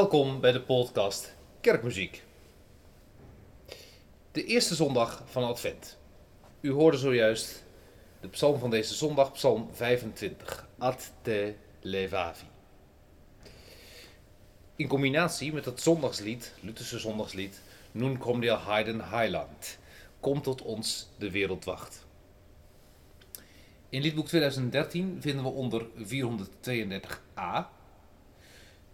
Welkom bij de podcast Kerkmuziek. De eerste zondag van Advent. U hoorde zojuist de psalm van deze zondag, psalm 25, Ad te levavi. In combinatie met het zondagslied, Lutherse zondagslied, Nun kom der Heiden Heiland, Kom tot ons de wereldwacht. In liedboek 2013 vinden we onder 432a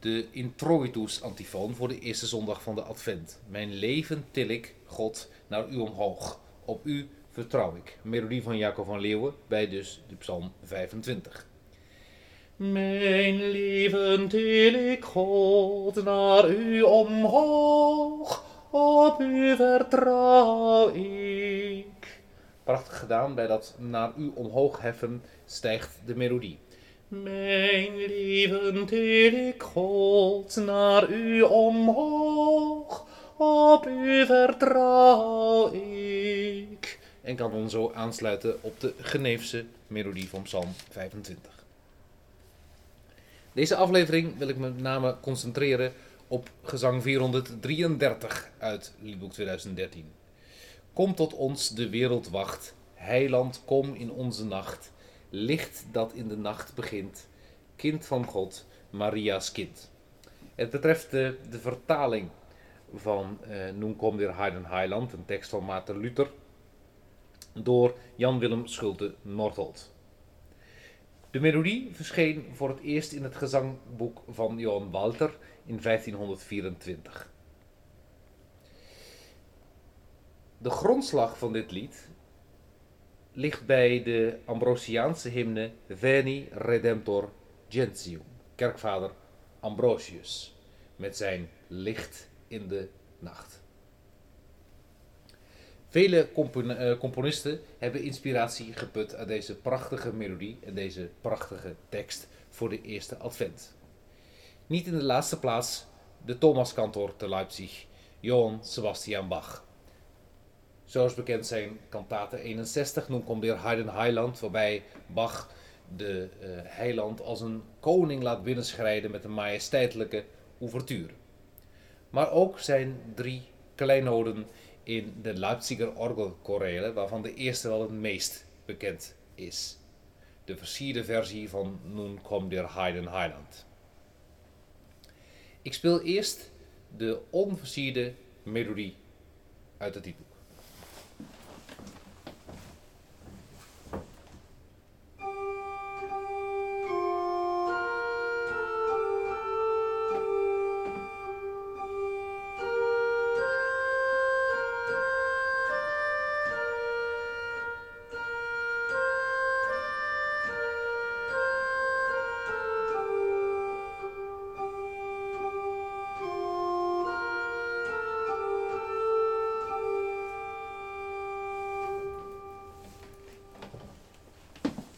de introitus antifoon voor de eerste zondag van de Advent. Mijn leven til ik, God, naar u omhoog. Op u vertrouw ik. Melodie van Jacob van Leeuwen bij dus de Psalm 25. Mijn leven til ik, God, naar u omhoog. Op u vertrouw ik. Prachtig gedaan, bij dat naar u omhoog heffen stijgt de melodie. Mijn leven til ik God naar u omhoog, op u vertrouw ik. En kan dan zo aansluiten op de Geneefse melodie van Psalm 25. Deze aflevering wil ik met name concentreren op gezang 433 uit liedboek 2013. Kom tot ons de wereldwacht, heiland kom in onze nacht licht dat in de nacht begint, kind van God, Maria's kind. Het betreft de, vertaling van uh, Nun kom der Heiden Heiland, een tekst van Maarten Luther, door Jan Willem Schulte Nordholt. De melodie verscheen voor het eerst in het gezangboek van Johan Walter in 1524. De grondslag van dit lied ligt bij de Ambrosiaanse hymne Veni Redemptor Gentium, kerkvader Ambrosius, met zijn licht in de nacht. Vele eh, componisten hebben inspiratie geput uit deze prachtige melodie en deze prachtige tekst voor de eerste advent. Niet in de laatste plaats de Thomaskantor te Leipzig, Johann Sebastian Bach. Zoals bekend zijn kantate 61, Nun komt der Heiden Heiland, waarbij Bach de uh, heiland als een koning laat binnenschrijden met een majesteitelijke ouverture. Maar ook zijn drie kleinoden in de Leipziger orgelchorale, waarvan de eerste wel het meest bekend is. De versierde versie van Nun kommt der Heiden Heiland. Ik speel eerst de onversierde melodie uit het titel.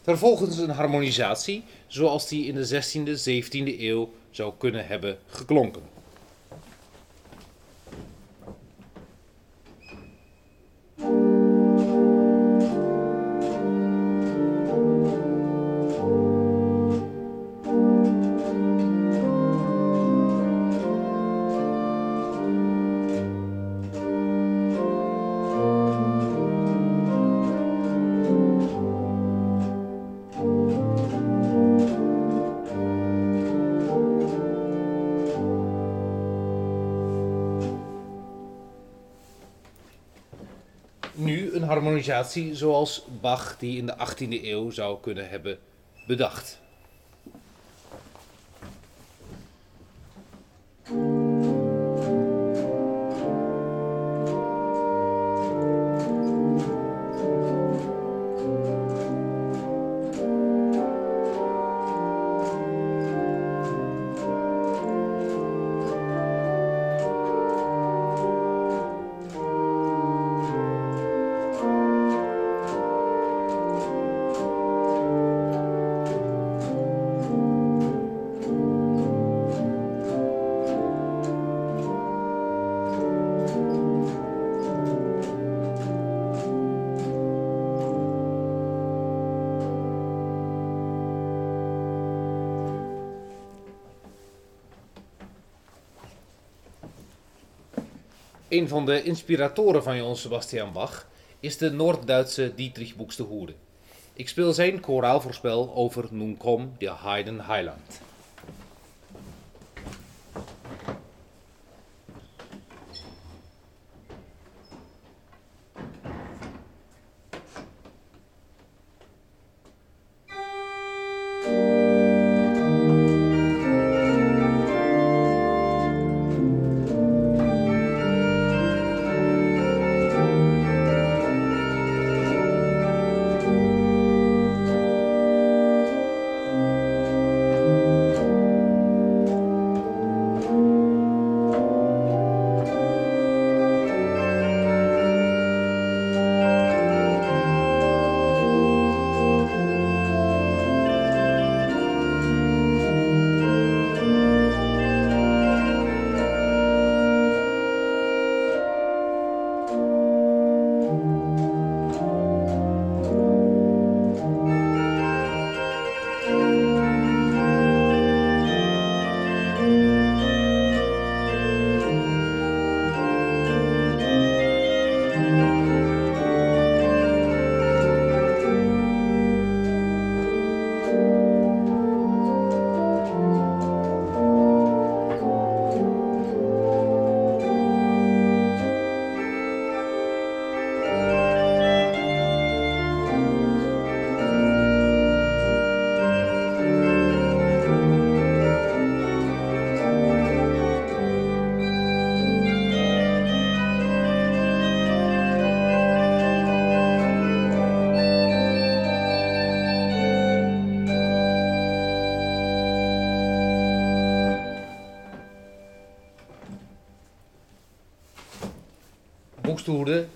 Vervolgens een harmonisatie zoals die in de 16e, 17e eeuw zou kunnen hebben geklonken. Harmonisatie zoals Bach die in de 18e eeuw zou kunnen hebben bedacht. Een van de inspiratoren van Johann Sebastian Bach is de Noord-Duitse Dietrich Buxtehude. Ik speel zijn koraalvoorspel over Nun komm der Heiden Heiland.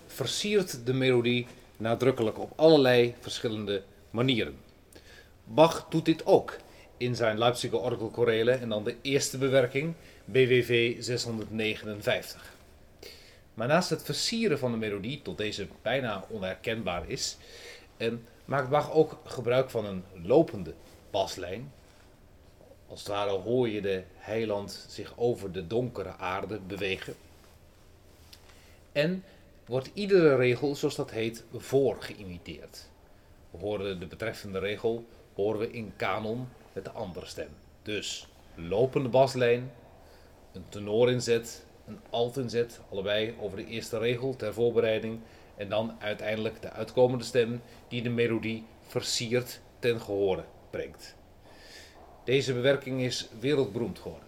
Versiert de melodie nadrukkelijk op allerlei verschillende manieren. Bach doet dit ook in zijn Leipziger orgelchorelen en dan de eerste bewerking, BWV 659. Maar naast het versieren van de melodie, tot deze bijna onherkenbaar is, maakt Bach ook gebruik van een lopende baslijn. Als het ware hoor je de heiland zich over de donkere aarde bewegen. En wordt iedere regel, zoals dat heet, voor geïmiteerd. We horen de betreffende regel horen we in kanon met de andere stem. Dus lopende baslijn, een tenorinzet, een altinzet, allebei over de eerste regel ter voorbereiding. En dan uiteindelijk de uitkomende stem die de melodie versiert ten gehore brengt. Deze bewerking is wereldberoemd geworden.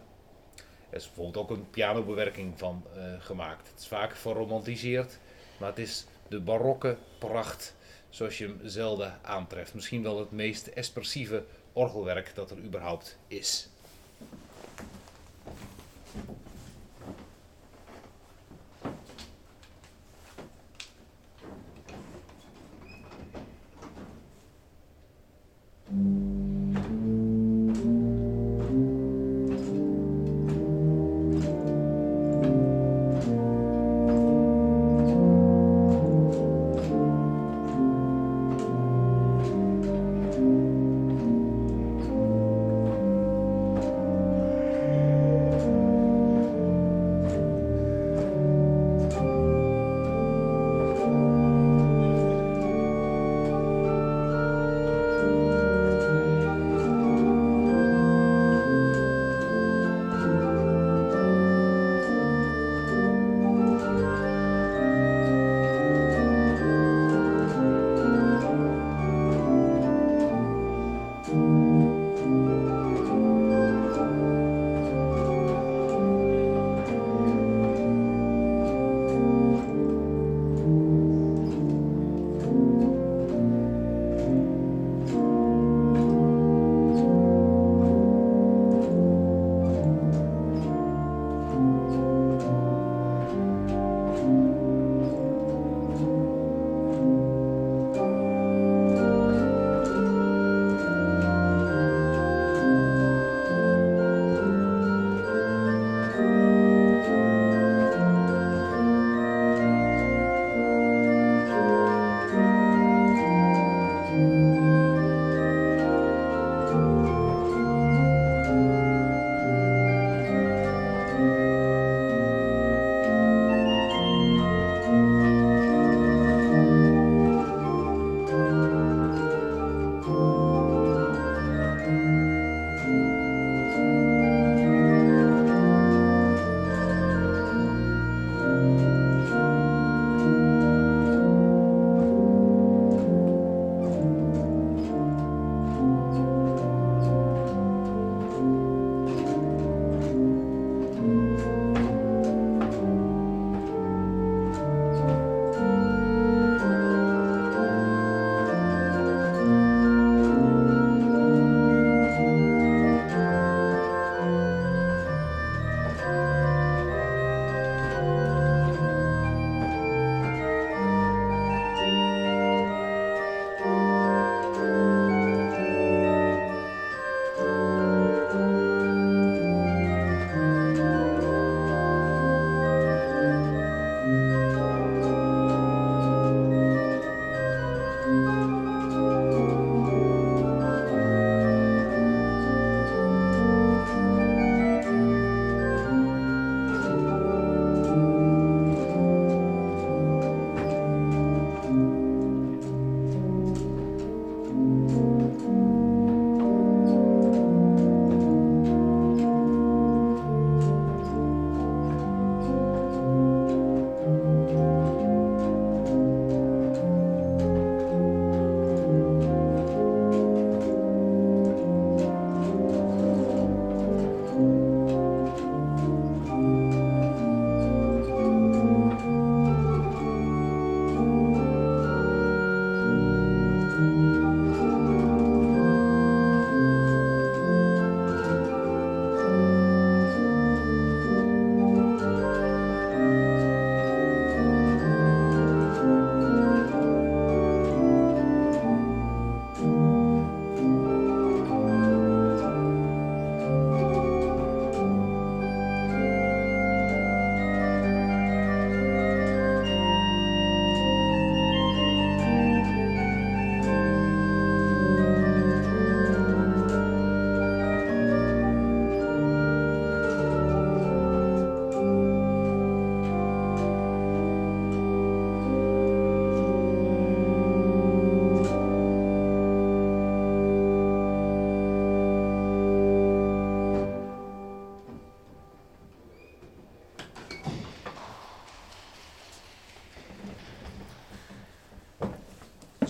Er is bijvoorbeeld ook een pianobewerking van uh, gemaakt. Het is vaak verromantiseerd, maar het is de barokke pracht zoals je hem zelden aantreft. Misschien wel het meest expressieve orgelwerk dat er überhaupt is.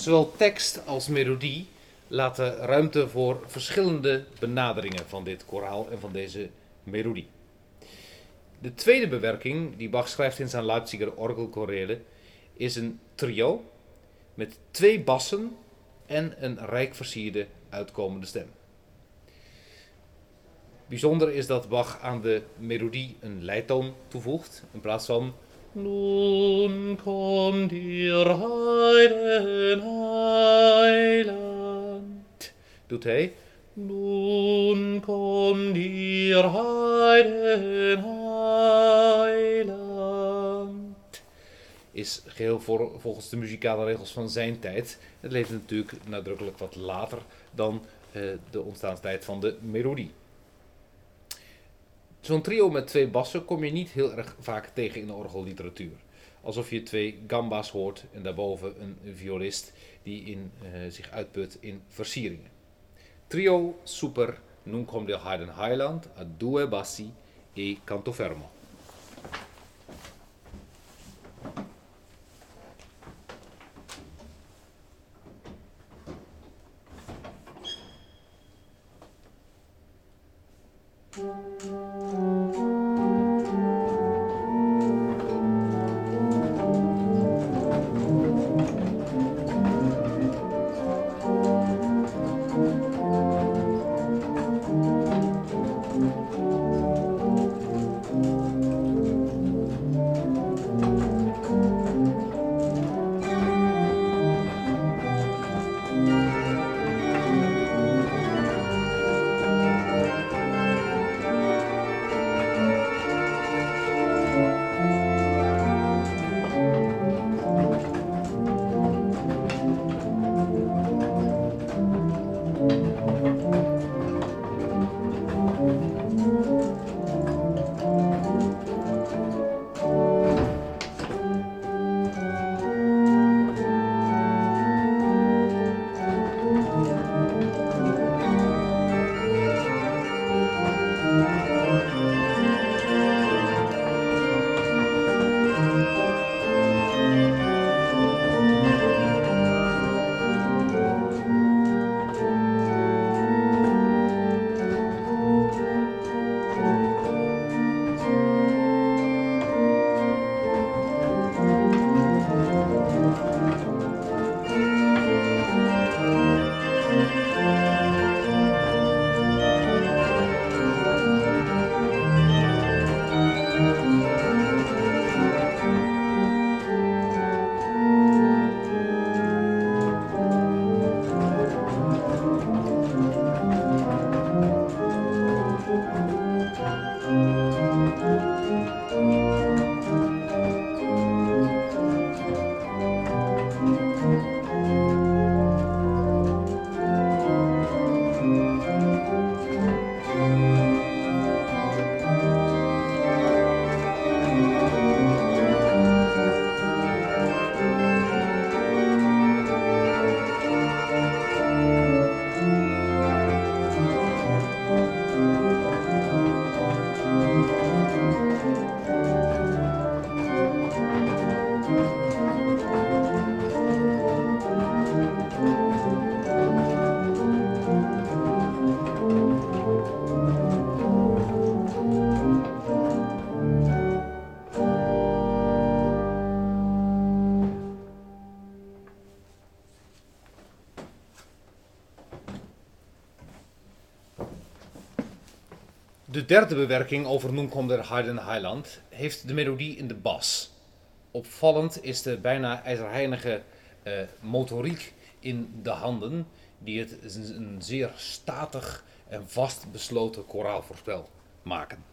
Zowel tekst als melodie laten ruimte voor verschillende benaderingen van dit koraal en van deze melodie. De tweede bewerking die Bach schrijft in zijn Leipziger orgelchorale is een trio met twee bassen en een rijk versierde uitkomende stem. Bijzonder is dat Bach aan de melodie een leitoon toevoegt in plaats van Nun kommt ihr Doet hij Nun. Is geheel volgens de muzikale regels van zijn tijd. Het leeft natuurlijk nadrukkelijk wat later dan uh, de ontstaanstijd van de melodie. Zo'n trio met twee bassen kom je niet heel erg vaak tegen in de orgelliteratuur. Alsof je twee gamba's hoort en daarboven een violist die in, uh, zich uitput in versieringen. trio super nun Nunc cum Heiden Heidenheiland, a due bassi e canto fermo. De derde bewerking over Nun der heeft de melodie in de bas. Opvallend is de bijna ijzerheinige uh, motoriek in de handen, die het een zeer statig en vastbesloten koraalvoorspel maken.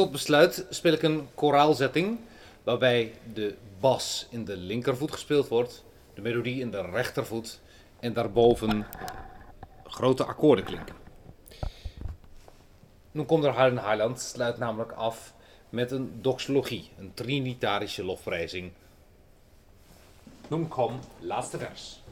Tot besluit speel ik een koraalzetting waarbij de bas in de linkervoet gespeeld wordt, de melodie in de rechtervoet en daarboven grote akkoorden klinken. Nu komt er Harden Highland, sluit namelijk af met een doxologie, een trinitarische lofprijzing. Nun kom, laatste vers.